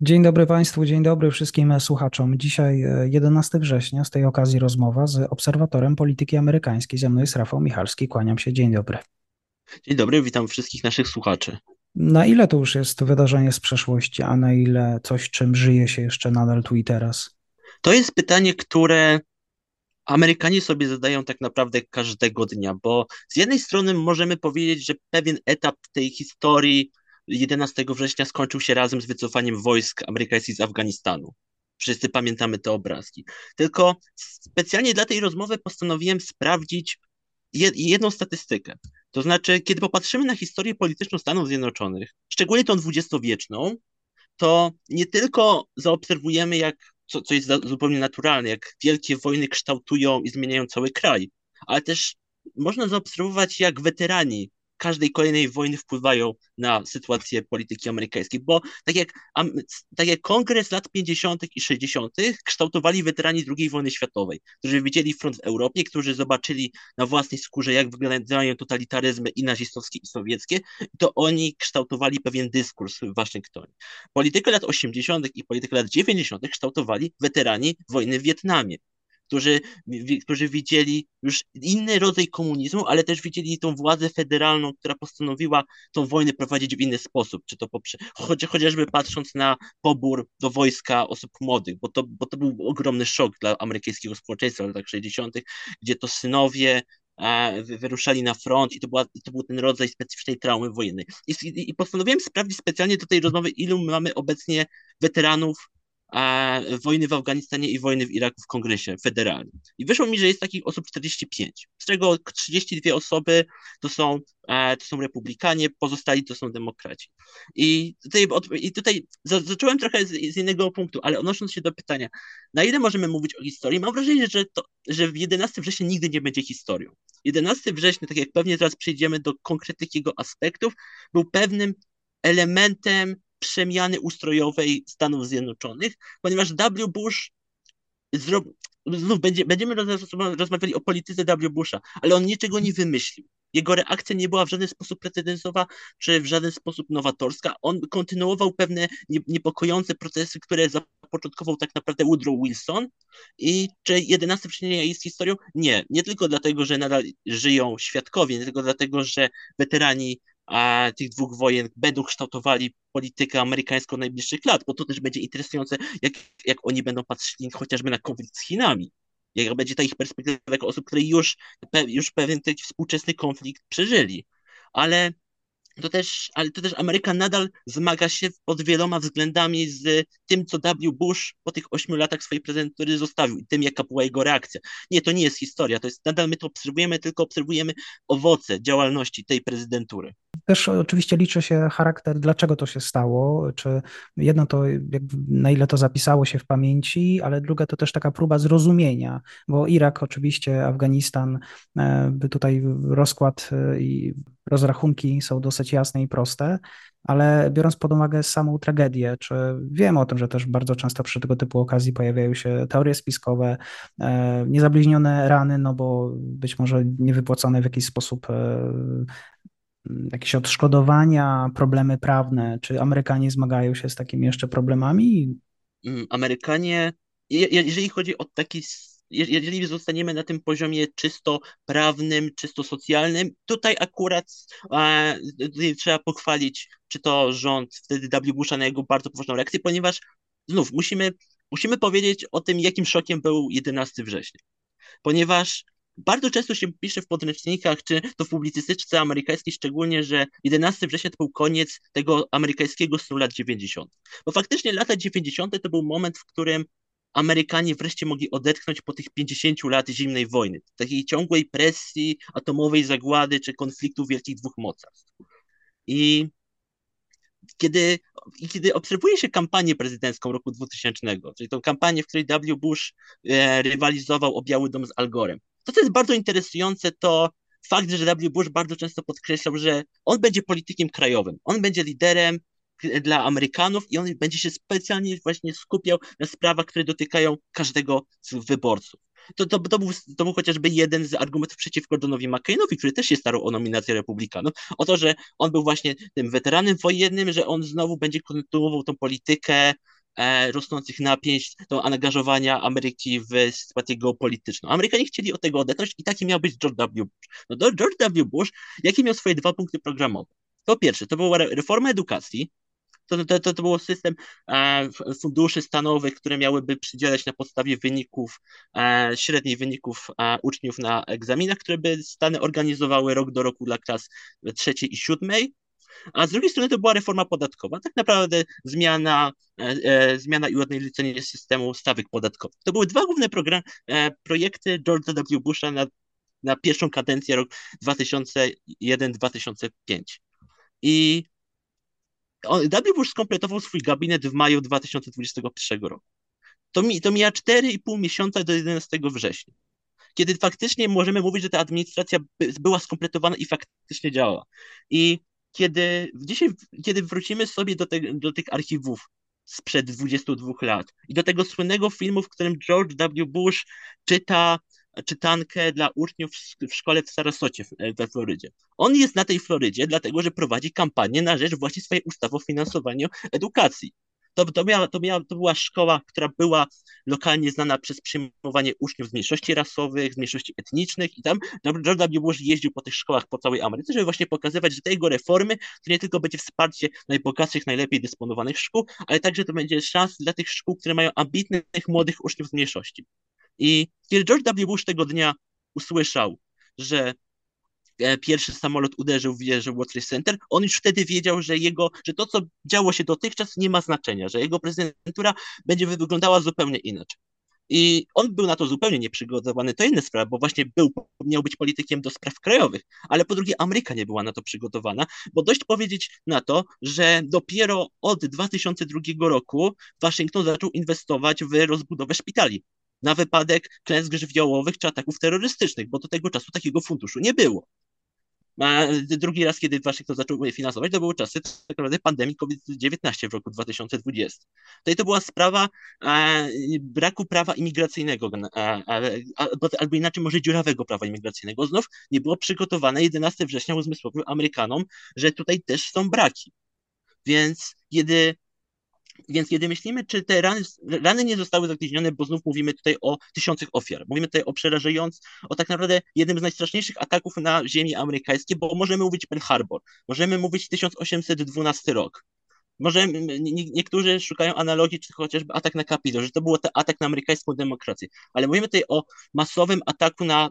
Dzień dobry Państwu, dzień dobry wszystkim słuchaczom. Dzisiaj 11 września, z tej okazji rozmowa z obserwatorem polityki amerykańskiej. Ze mną jest Rafał Michalski, kłaniam się, dzień dobry. Dzień dobry, witam wszystkich naszych słuchaczy. Na ile to już jest wydarzenie z przeszłości, a na ile coś, czym żyje się jeszcze nadal tu i teraz? To jest pytanie, które Amerykanie sobie zadają tak naprawdę każdego dnia, bo z jednej strony możemy powiedzieć, że pewien etap tej historii 11 września skończył się razem z wycofaniem wojsk amerykańskich z Afganistanu. Wszyscy pamiętamy te obrazki. Tylko specjalnie dla tej rozmowy postanowiłem sprawdzić jedną statystykę. To znaczy, kiedy popatrzymy na historię polityczną Stanów Zjednoczonych, szczególnie tą dwudziestowieczną, to nie tylko zaobserwujemy, jak, co, co jest zupełnie naturalne, jak wielkie wojny kształtują i zmieniają cały kraj, ale też można zaobserwować, jak weterani każdej kolejnej wojny wpływają na sytuację polityki amerykańskiej, bo tak jak, tak jak kongres lat 50. i 60. kształtowali weterani II wojny światowej, którzy widzieli front w Europie, którzy zobaczyli na własnej skórze, jak wyglądają totalitaryzmy i nazistowskie i sowieckie, to oni kształtowali pewien dyskurs w Waszyngtonie. Politykę lat 80. i politykę lat 90. kształtowali weterani wojny w Wietnamie którzy, którzy widzieli już inny rodzaj komunizmu, ale też widzieli tą władzę federalną, która postanowiła tą wojnę prowadzić w inny sposób, czy to poprze, chociażby patrząc na pobór do wojska osób młodych, bo to, bo to był ogromny szok dla amerykańskiego społeczeństwa w latach 60., gdzie to synowie wyruszali na front i to, była, to był ten rodzaj specyficznej traumy wojennej. I, I postanowiłem sprawdzić specjalnie do tej rozmowy, ilu mamy obecnie weteranów wojny w Afganistanie i wojny w Iraku w kongresie federalnym. I wyszło mi, że jest takich osób 45, z czego 32 osoby to są, e, to są republikanie, pozostali to są demokraci. I tutaj, i tutaj zacząłem trochę z, z innego punktu, ale odnosząc się do pytania, na ile możemy mówić o historii, mam wrażenie, że, to, że w 11 września nigdy nie będzie historią. 11 września, tak jak pewnie teraz przejdziemy do konkretnych jego aspektów, był pewnym elementem przemiany ustrojowej Stanów Zjednoczonych, ponieważ W. Bush. Znów będzie, będziemy rozmawiali o polityce W. Busha, ale on niczego nie wymyślił. Jego reakcja nie była w żaden sposób precedensowa, czy w żaden sposób nowatorska. On kontynuował pewne niepokojące procesy, które zapoczątkował tak naprawdę Woodrow Wilson. I czy 11 września jest historią? Nie. Nie tylko dlatego, że nadal żyją świadkowie, nie tylko dlatego, że weterani a tych dwóch wojen będą kształtowali politykę amerykańską najbliższych lat, bo to też będzie interesujące, jak, jak oni będą patrzyli chociażby na konflikt z Chinami. Jak będzie ta ich perspektywa jako osób, które już, już pewien taki współczesny konflikt przeżyli. Ale to też, ale to też Ameryka nadal zmaga się pod wieloma względami z tym, co W. Bush po tych ośmiu latach swojej prezydentury zostawił i tym, jaka była jego reakcja. Nie, to nie jest historia, to jest nadal my to obserwujemy, tylko obserwujemy owoce działalności tej prezydentury. Też oczywiście liczy się charakter, dlaczego to się stało, czy jedno to na ile to zapisało się w pamięci, ale druga to też taka próba zrozumienia, bo Irak oczywiście, Afganistan, e, tutaj rozkład e, i rozrachunki są dosyć jasne i proste, ale biorąc pod uwagę samą tragedię, czy wiem o tym, że też bardzo często przy tego typu okazji pojawiają się teorie spiskowe, e, niezabliźnione rany, no bo być może niewypłacone w jakiś sposób e, jakieś odszkodowania, problemy prawne, czy Amerykanie zmagają się z takimi jeszcze problemami? Mm, Amerykanie, jeżeli chodzi o taki jeżeli zostaniemy na tym poziomie czysto prawnym, czysto socjalnym, tutaj akurat e, trzeba pochwalić, czy to rząd wtedy W. Busha na jego bardzo poważną reakcję, ponieważ znów musimy, musimy powiedzieć o tym, jakim szokiem był 11 września. Ponieważ bardzo często się pisze w podręcznikach, czy to w publicystyce amerykańskiej szczególnie, że 11 września to był koniec tego amerykańskiego snu lat 90. Bo faktycznie lata 90. to był moment, w którym Amerykanie wreszcie mogli odetchnąć po tych 50 lat zimnej wojny, takiej ciągłej presji, atomowej zagłady czy konfliktu wielkich dwóch mocarstw. I kiedy, kiedy obserwuje się kampanię prezydencką roku 2000, czyli tą kampanię, w której W. Bush e, rywalizował o Biały Dom z Al Gorem, to co jest bardzo interesujące, to fakt, że W. Bush bardzo często podkreślał, że on będzie politykiem krajowym, on będzie liderem dla Amerykanów i on będzie się specjalnie właśnie skupiał na sprawach, które dotykają każdego z wyborców. To, to, to, był, to był chociażby jeden z argumentów przeciwko Johnowi McCainowi, który też się starał o nominację republikanów, o to, że on był właśnie tym weteranem wojennym, że on znowu będzie kontynuował tą politykę e, rosnących napięć, to angażowania Ameryki w sytuację geopolityczną. Amerykanie chcieli od tego odetchnąć i taki miał być George W. Bush. No George W. Bush, jakie miał swoje dwa punkty programowe? Po pierwsze, to była reforma edukacji, to, to, to, to było system e, funduszy stanowych, które miałyby przydzielać na podstawie wyników, e, średnich wyników e, uczniów na egzaminach, które by Stany organizowały rok do roku dla klas trzeciej i siódmej. A z drugiej strony to była reforma podatkowa, tak naprawdę zmiana, e, e, zmiana i ujednolicenie systemu stawek podatkowych. To były dwa główne program, e, projekty George'a W. Busha na, na pierwszą kadencję rok 2001-2005. I W. Bush skompletował swój gabinet w maju 2021 roku. To, mi, to mija 4,5 miesiąca do 11 września, kiedy faktycznie możemy mówić, że ta administracja by, była skompletowana i faktycznie działa. I kiedy dzisiaj, kiedy wrócimy sobie do, te, do tych archiwów sprzed 22 lat i do tego słynnego filmu, w którym George W. Bush czyta czytankę dla uczniów w szkole w Sarasocie we Florydzie. On jest na tej Florydzie, dlatego że prowadzi kampanię na rzecz właśnie swojej ustawy o finansowaniu edukacji. To, to, miała, to, miała, to była szkoła, która była lokalnie znana przez przyjmowanie uczniów z mniejszości rasowych, z mniejszości etnicznych i tam George W. Bush jeździł po tych szkołach po całej Ameryce, żeby właśnie pokazywać, że te jego reformy to nie tylko będzie wsparcie najbogatszych, najlepiej dysponowanych szkół, ale także to będzie szans dla tych szkół, które mają ambitnych, młodych uczniów z mniejszości. I kiedy George W. Bush tego dnia usłyszał, że e, pierwszy samolot uderzył w wieżę World Trade Center, on już wtedy wiedział, że jego, że to, co działo się dotychczas, nie ma znaczenia, że jego prezydentura będzie wyglądała zupełnie inaczej. I on był na to zupełnie nieprzygotowany. To inna sprawa, bo właśnie był, miał być politykiem do spraw krajowych, ale po drugie Ameryka nie była na to przygotowana, bo dość powiedzieć na to, że dopiero od 2002 roku Waszyngton zaczął inwestować w rozbudowę szpitali na wypadek klęsk żywiołowych czy ataków terrorystycznych, bo do tego czasu takiego funduszu nie było. A drugi raz, kiedy Waszyngton zaczął je finansować, to były czasy tak naprawdę pandemii COVID-19 w roku 2020. Tutaj to była sprawa e, braku prawa imigracyjnego, e, albo inaczej może dziurawego prawa imigracyjnego. Znów nie było przygotowane 11 września uzmysłowym Amerykanom, że tutaj też są braki. Więc kiedy więc kiedy myślimy, czy te rany, rany nie zostały zagryzione, bo znów mówimy tutaj o tysiącach ofiar, mówimy tutaj o przerażając, o tak naprawdę jednym z najstraszniejszych ataków na ziemię amerykańskie, bo możemy mówić Pearl Harbor, możemy mówić 1812 rok, może niektórzy szukają analogii, czy chociażby atak na Kapitol, że to był atak na amerykańską demokrację, ale mówimy tutaj o masowym ataku na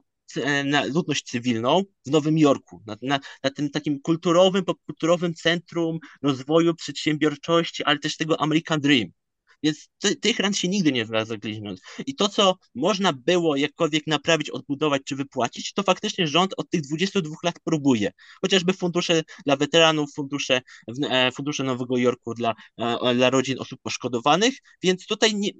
na ludność cywilną w Nowym Jorku, na, na, na tym takim kulturowym, popkulturowym centrum rozwoju przedsiębiorczości, ale też tego American Dream. Więc ty, tych ran się nigdy nie da zagryźnąć. I to, co można było jakkolwiek naprawić, odbudować czy wypłacić, to faktycznie rząd od tych 22 lat próbuje. Chociażby fundusze dla weteranów, fundusze, e, fundusze Nowego Jorku dla, e, dla rodzin osób poszkodowanych, więc tutaj, nie,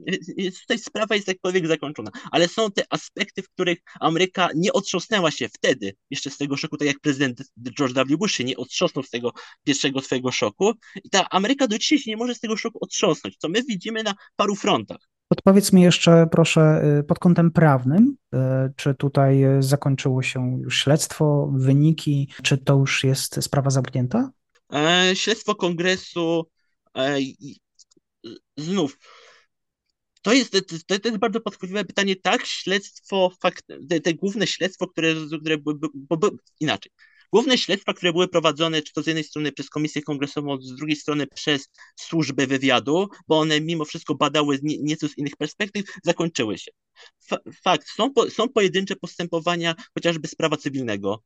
tutaj sprawa jest jakkolwiek zakończona. Ale są te aspekty, w których Ameryka nie otrząsnęła się wtedy jeszcze z tego szoku, tak jak prezydent George W. Bush się nie otrząsnął z tego pierwszego swojego szoku. I ta Ameryka do dzisiaj się nie może z tego szoku otrząsnąć. Co my widzimy na paru frontach. Odpowiedz mi jeszcze, proszę, y, pod kątem prawnym, y, czy tutaj zakończyło się już śledztwo, wyniki, czy to już jest sprawa zamknięta? E, śledztwo kongresu e, znów. To jest, to, to jest bardzo podchwytliwe pytanie. Tak, śledztwo, fakt, te, te główne śledztwo, które, które były, bo, bo, inaczej. Główne śledztwa, które były prowadzone, czy to z jednej strony przez Komisję Kongresową, z drugiej strony przez służby wywiadu, bo one mimo wszystko badały nieco z innych perspektyw, zakończyły się. Fakt, są, po, są pojedyncze postępowania, chociażby sprawa cywilnego,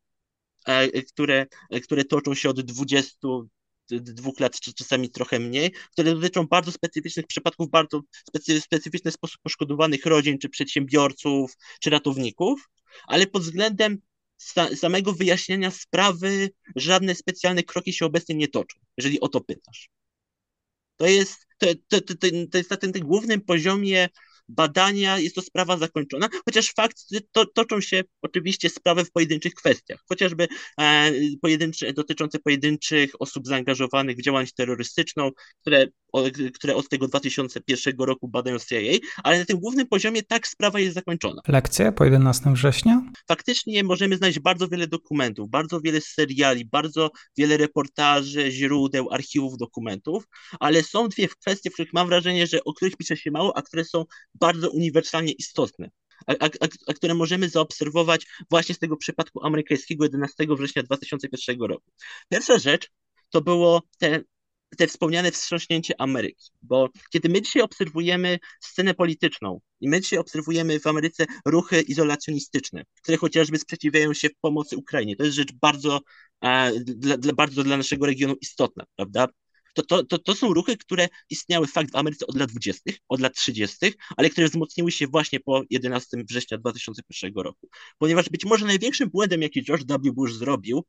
e, które, które toczą się od 20 dwóch lat, czy czasami trochę mniej, które dotyczą bardzo specyficznych przypadków, bardzo specy, specyficzny sposób poszkodowanych rodzin, czy przedsiębiorców, czy ratowników, ale pod względem samego wyjaśnienia sprawy żadne specjalne kroki się obecnie nie toczą, jeżeli o to pytasz. To jest, to, to, to, to jest na tym, tym głównym poziomie badania jest to sprawa zakończona, chociaż fakt, to, toczą się oczywiście sprawy w pojedynczych kwestiach, chociażby e, pojedyncze, dotyczące pojedynczych osób zaangażowanych w działalność terrorystyczną, które, o, które od tego 2001 roku badają CIA, ale na tym głównym poziomie tak sprawa jest zakończona. Lekcje po 11 września? Faktycznie możemy znaleźć bardzo wiele dokumentów, bardzo wiele seriali, bardzo wiele reportaży, źródeł, archiwów dokumentów, ale są dwie kwestie, w których mam wrażenie, że o których pisze się mało, a które są bardzo uniwersalnie istotne, a, a, a, które możemy zaobserwować właśnie z tego przypadku amerykańskiego 11 września 2001 roku. Pierwsza rzecz to było te, te wspomniane wstrząśnięcie Ameryki, bo kiedy my dzisiaj obserwujemy scenę polityczną i my dzisiaj obserwujemy w Ameryce ruchy izolacjonistyczne, które chociażby sprzeciwiają się pomocy Ukrainie, to jest rzecz bardzo, e, dla, dla, bardzo dla naszego regionu istotna, prawda? To, to, to, to są ruchy, które istniały fakt w Ameryce od lat 20., od lat 30., ale które wzmocniły się właśnie po 11 września 2001 roku. Ponieważ być może największym błędem, jaki George W. Bush zrobił,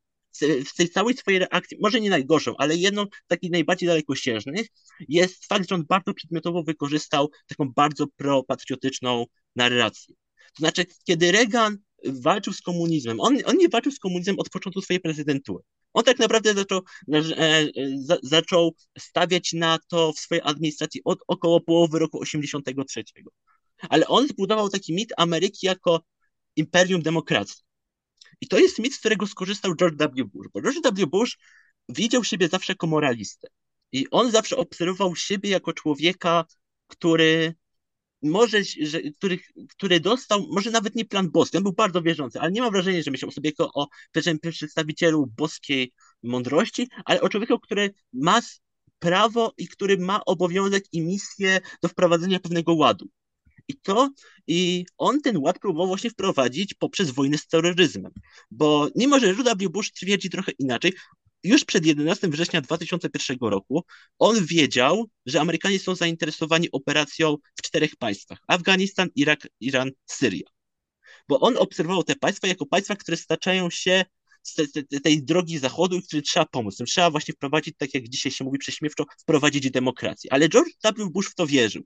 w tej całej swojej reakcji, może nie najgorszą, ale jedną z takich najbardziej dalekosiężnych, jest fakt, że on bardzo przedmiotowo wykorzystał taką bardzo propatriotyczną narrację. To znaczy, kiedy Reagan walczył z komunizmem, on, on nie walczył z komunizmem od początku swojej prezydentury. On tak naprawdę zaczął, e, e, zaczął stawiać na to w swojej administracji od około połowy roku 83. Ale on zbudował taki mit Ameryki jako imperium demokracji. I to jest mit, z którego skorzystał George W. Bush, bo George W. Bush widział siebie zawsze jako moralistę. I on zawsze obserwował siebie jako człowieka, który może, że, który, który dostał, może nawet nie plan boski, on był bardzo wierzący, ale nie mam wrażenia, że myślał sobie jako o przedstawicielu boskiej mądrości, ale o człowieku, który ma prawo i który ma obowiązek i misję do wprowadzenia pewnego ładu. I to, i on ten ład próbował właśnie wprowadzić poprzez wojnę z terroryzmem. Bo mimo, że W. Bush twierdzi trochę inaczej, już przed 11 września 2001 roku on wiedział, że Amerykanie są zainteresowani operacją w czterech państwach: Afganistan, Irak, Iran, Syria. Bo on obserwował te państwa jako państwa, które staczają się z tej, tej drogi zachodu i które trzeba pomóc. Trzeba właśnie wprowadzić, tak jak dzisiaj się mówi prześmiewczo, wprowadzić demokrację. Ale George W. Bush w to wierzył.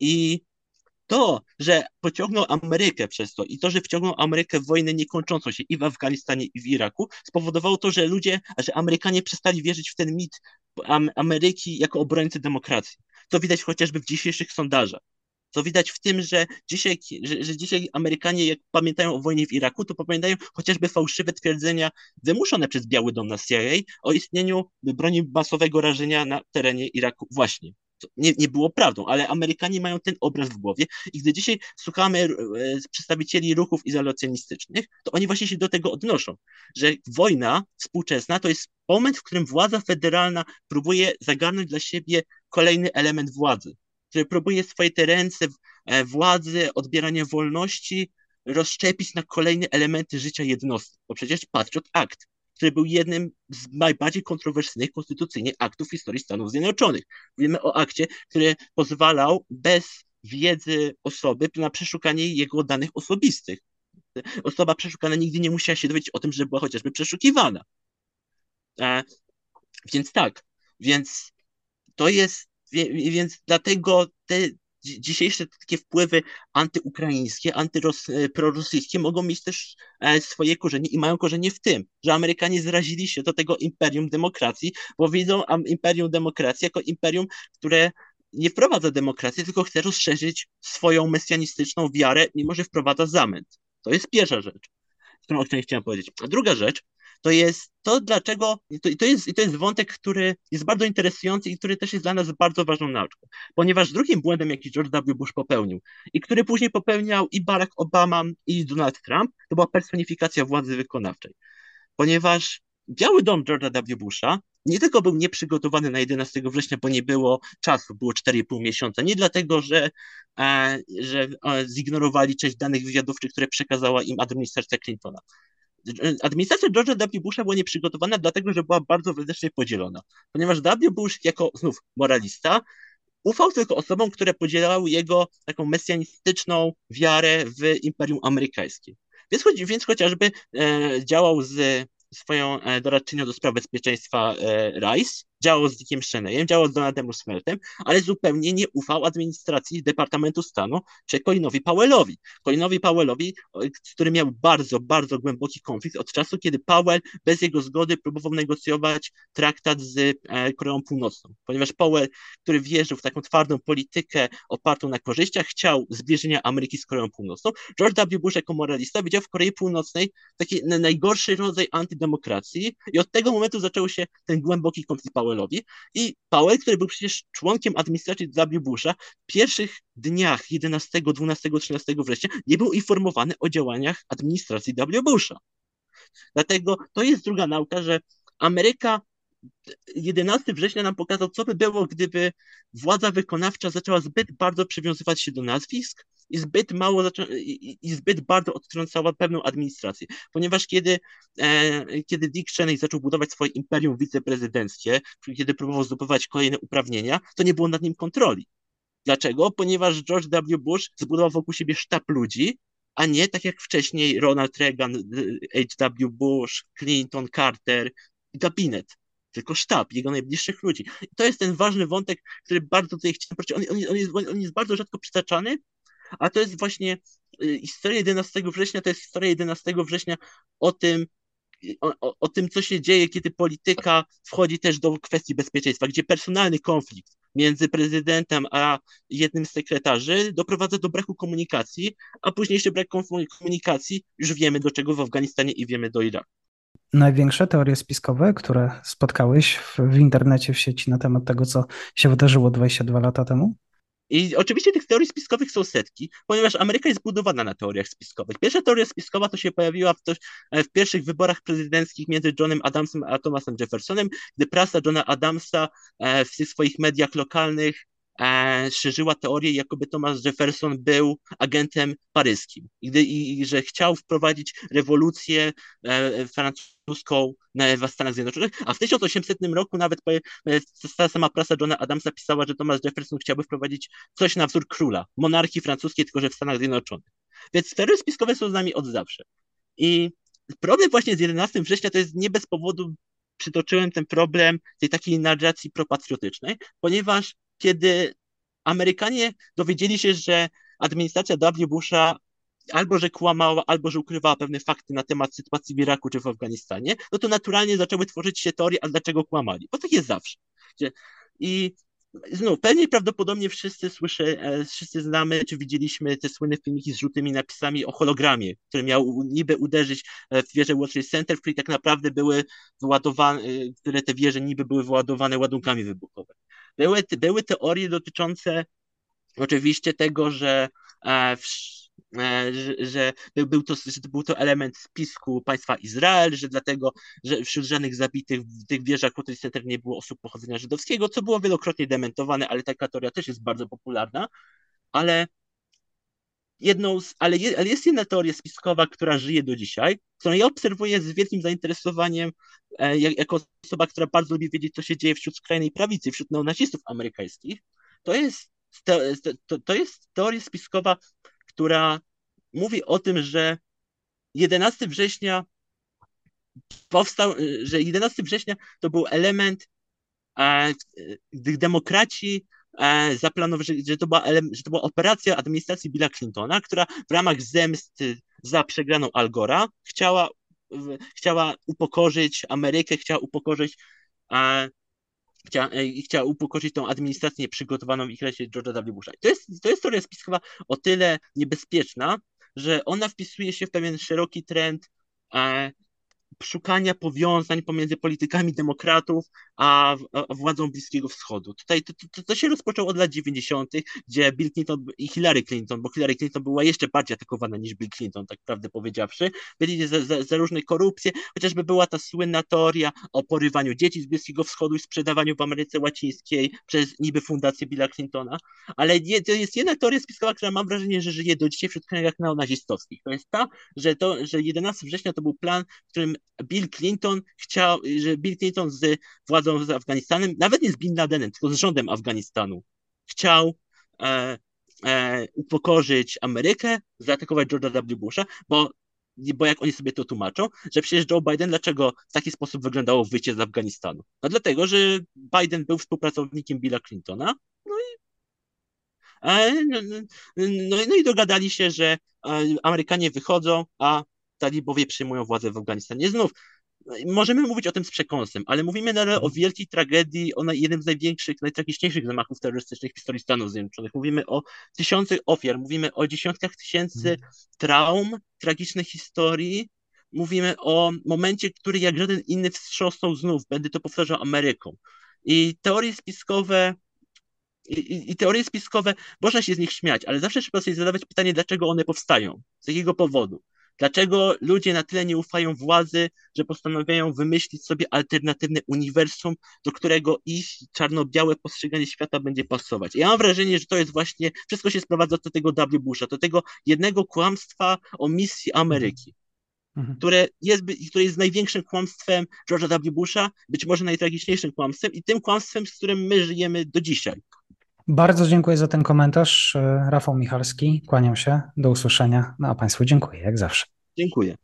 I to, że pociągnął Amerykę przez to i to, że wciągnął Amerykę w wojnę niekończącą się i w Afganistanie, i w Iraku, spowodowało to, że ludzie, że Amerykanie przestali wierzyć w ten mit Ameryki jako obrońcy demokracji. To widać chociażby w dzisiejszych sondażach. To widać w tym, że dzisiaj, że, że dzisiaj Amerykanie, jak pamiętają o wojnie w Iraku, to pamiętają chociażby fałszywe twierdzenia wymuszone przez Biały Dom na CIA o istnieniu broni masowego rażenia na terenie Iraku właśnie nie, nie było prawdą, ale Amerykanie mają ten obraz w głowie i gdy dzisiaj słuchamy e, przedstawicieli ruchów izolacjonistycznych, to oni właśnie się do tego odnoszą, że wojna współczesna to jest moment, w którym władza federalna próbuje zagarnąć dla siebie kolejny element władzy, który próbuje swoje te ręce e, władzy, odbierania wolności rozszczepić na kolejne elementy życia jednostki, bo przecież Patriot Act który był jednym z najbardziej kontrowersyjnych konstytucyjnie aktów w historii Stanów Zjednoczonych. Mówimy o akcie, który pozwalał bez wiedzy osoby na przeszukanie jego danych osobistych. Osoba przeszukana nigdy nie musiała się dowiedzieć o tym, że była chociażby przeszukiwana. E, więc tak, więc to jest, więc dlatego te dzisiejsze takie wpływy antyukraińskie, antyprorosyjskie mogą mieć też e, swoje korzenie i mają korzenie w tym, że Amerykanie zrazili się do tego imperium demokracji, bo widzą imperium demokracji jako imperium, które nie wprowadza demokracji, tylko chce rozszerzyć swoją mesjanistyczną wiarę, mimo że wprowadza zamęt. To jest pierwsza rzecz, którą chciałem powiedzieć. A druga rzecz to jest to, dlaczego, to, to, jest, to jest wątek, który jest bardzo interesujący i który też jest dla nas bardzo ważną nauczką, ponieważ drugim błędem, jaki George W. Bush popełnił i który później popełniał i Barack Obama i Donald Trump, to była personifikacja władzy wykonawczej, ponieważ Biały Dom George'a W. Busha nie tylko był nieprzygotowany na 11 września, bo nie było czasu, było 4,5 miesiąca, nie dlatego, że, e, że e, zignorowali część danych wywiadowczych, które przekazała im administracja Clintona, Administracja George'a W. Busha była nieprzygotowana, dlatego że była bardzo wewnętrznie podzielona. Ponieważ W. Bush, jako znów moralista, ufał tylko osobom, które podzielały jego taką mesjanistyczną wiarę w Imperium Amerykańskie. Więc, więc chociażby e, działał z swoją e, doradczynią do spraw bezpieczeństwa e, Rice, działał z Dickiem Cheneyem, działał z Donaldem Rooseveltem, ale zupełnie nie ufał administracji Departamentu Stanu czy Colinowi Powellowi. Colinowi Powellowi, z którym miał bardzo, bardzo głęboki konflikt od czasu, kiedy Powell bez jego zgody próbował negocjować traktat z e, Koreą Północną, ponieważ Powell, który wierzył w taką twardą politykę opartą na korzyściach, chciał zbliżenia Ameryki z Koreą Północną. George W. Bush jako moralista widział w Korei Północnej taki najgorszy rodzaj antydemokracji i od tego momentu zaczął się ten głęboki konflikt Powellowi i Powell, który był przecież członkiem administracji W. Busha, w pierwszych dniach 11, 12, 13 września nie był informowany o działaniach administracji W. Busha. Dlatego to jest druga nauka, że Ameryka 11 września nam pokazał, co by było, gdyby władza wykonawcza zaczęła zbyt bardzo przywiązywać się do nazwisk i zbyt mało i, i zbyt bardzo odtrącała pewną administrację. Ponieważ kiedy, e, kiedy Dick Cheney zaczął budować swoje imperium wiceprezydenckie, kiedy próbował zdobywać kolejne uprawnienia, to nie było nad nim kontroli. Dlaczego? Ponieważ George W. Bush zbudował wokół siebie sztab ludzi, a nie tak jak wcześniej Ronald Reagan, H.W. Bush, Clinton, Carter gabinet tylko sztab, jego najbliższych ludzi. I to jest ten ważny wątek, który bardzo tutaj chciałem poruszyć. On, on, on, jest, on jest bardzo rzadko przytaczany, a to jest właśnie y, historia 11 września, to jest historia 11 września o tym, o, o, o, tym, co się dzieje, kiedy polityka wchodzi też do kwestii bezpieczeństwa, gdzie personalny konflikt między prezydentem a jednym z sekretarzy doprowadza do braku komunikacji, a późniejszy brak komunikacji już wiemy do czego w Afganistanie i wiemy do Iraku największe teorie spiskowe, które spotkałeś w, w, internecie, w sieci na temat tego, co się wydarzyło 22 lata temu? I oczywiście tych teorii spiskowych są setki, ponieważ Ameryka jest budowana na teoriach spiskowych. Pierwsza teoria spiskowa to się pojawiła w, to, w pierwszych wyborach prezydenckich między Johnem Adamsem a Thomasem Jeffersonem, gdy prasa Johna Adamsa e, w tych swoich mediach lokalnych e, szerzyła teorię, jakoby Thomas Jefferson był agentem paryskim i, i, i że chciał wprowadzić rewolucję e, francuską w Stanach Zjednoczonych, a w 1800 roku nawet e, ta sama prasa Johna Adamsa pisała, że Thomas Jefferson chciałby wprowadzić coś na wzór króla, monarchii francuskiej, tylko że w Stanach Zjednoczonych. Więc teorie spiskowe są z nami od zawsze. I problem właśnie z 11 września to jest nie bez powodu przytoczyłem ten problem tej takiej narracji propatriotycznej, ponieważ kiedy Amerykanie dowiedzieli się, że administracja W. Busha albo że kłamała, albo że ukrywała pewne fakty na temat sytuacji w Iraku czy w Afganistanie, no to naturalnie zaczęły tworzyć się teorie, a dlaczego kłamali? Bo tak jest zawsze. I znów, pewnie prawdopodobnie wszyscy słyszę, e, wszyscy znamy, czy widzieliśmy te słynne filmiki z żółtymi napisami o hologramie, który miał niby uderzyć e, w wieżę World Center, w której tak naprawdę były wyładowane, e, które te wieże niby były wyładowane ładunkami wybuchowymi. Były, były teorie dotyczące oczywiście tego, że, e, e, że, że, był to, że był to element spisku państwa Izrael, że dlatego, że wśród żadnych zabitych w tych wieżach Center nie było osób pochodzenia żydowskiego, co było wielokrotnie dementowane, ale taka teoria też jest bardzo popularna. Ale jedną z, ale, je, ale jest jedna teoria spiskowa, która żyje do dzisiaj, którą ja obserwuję z wielkim zainteresowaniem e, jako osoba, która bardzo lubi wiedzieć, co się dzieje wśród skrajnej prawicy, wśród neonazistów amerykańskich. To jest, te, to, to jest teoria spiskowa, która mówi o tym, że 11 września powstał, że 11 września to był element, e, gdy demokraci E, zaplanował, że, to była, że to była operacja administracji Billa Clintona, która w ramach zemsty za przegraną Algora chciała, chciała upokorzyć Amerykę, chciała upokorzyć e, chciała, e, chciała upokorzyć tą administrację nieprzygotowaną w ich lesie George'a W. Busha. To jest, to jest teoria spiskowa o tyle niebezpieczna, że ona wpisuje się w pewien szeroki trend e, szukania powiązań pomiędzy politykami demokratów a, a władzą Bliskiego Wschodu. Tutaj to, to, to, się rozpoczęło od lat 90., gdzie Bill Clinton i Hillary Clinton, bo Hillary Clinton była jeszcze bardziej atakowana niż Bill Clinton, tak prawdę powiedziawszy, byli za, za, za różne korupcje, chociażby była ta słynna teoria o porywaniu dzieci z Bliskiego Wschodu i sprzedawaniu w Ameryce Łacińskiej przez niby fundację Billa Clintona, ale to jest jedna teoria spiskowa, która mam wrażenie, że żyje do dzisiaj wśród kręgach neonazistowskich. To jest ta, że, to, że 11 września to był plan, w którym Bill Clinton chciał, że Bill Clinton z władzą z Afganistanem, nawet nie z Bin Ladenem, tylko z rządem Afganistanu, chciał e, e, upokorzyć Amerykę, zaatakować George'a W. Busha, bo bo jak oni sobie to tłumaczą, że przecież Joe Biden, dlaczego w taki sposób wyglądało wyjście z Afganistanu? No dlatego, że Biden był współpracownikiem Billa Clintona, no i e, no, no, no, no i dogadali się, że e, Amerykanie wychodzą, a talibowie przyjmują władzę w Afganistanie. Znów, możemy mówić o tym z przekąsem, ale mówimy nadal o wielkiej tragedii, o jednym z największych, najtragiczniejszych zamachów terrorystycznych w historii Stanów Zjednoczonych. Mówimy o tysiącach ofiar, mówimy o dziesiątkach tysięcy traum, tragicznych historii. Mówimy o momencie, który jak żaden inny wstrząsnął znów, będę to powtarzał, Ameryką. I teorie spiskowe i, I, teorie spiskowe, można się z nich śmiać, ale zawsze trzeba sobie zadawać pytanie, dlaczego one powstają, z jakiego powodu. Dlaczego ludzie na tyle nie ufają władzy, że postanawiają wymyślić sobie alternatywne uniwersum, do którego ich czarno-białe postrzeganie świata będzie pasować? Ja mam wrażenie, że to jest właśnie, wszystko się sprowadza do tego W. Busha, do tego jednego kłamstwa o misji Ameryki. Mhm. Które jest, które jest największym kłamstwem George'a W. Busha, być może najtragiczniejszym kłamstwem i tym kłamstwem, z którym my żyjemy do dzisiaj. Bardzo dziękuję za ten komentarz. E, Rafał Michalski, kłaniam się. Do usłyszenia. No a Państwu dziękuję, jak zawsze. Dziękuję.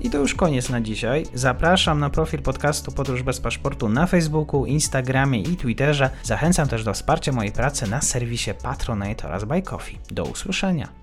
I to już koniec na dzisiaj. Zapraszam na profil podcastu Podróż bez paszportu na Facebooku, Instagramie i Twitterze. Zachęcam też do wsparcia mojej pracy na serwisie Patronite oraz Buy Coffee. Do usłyszenia.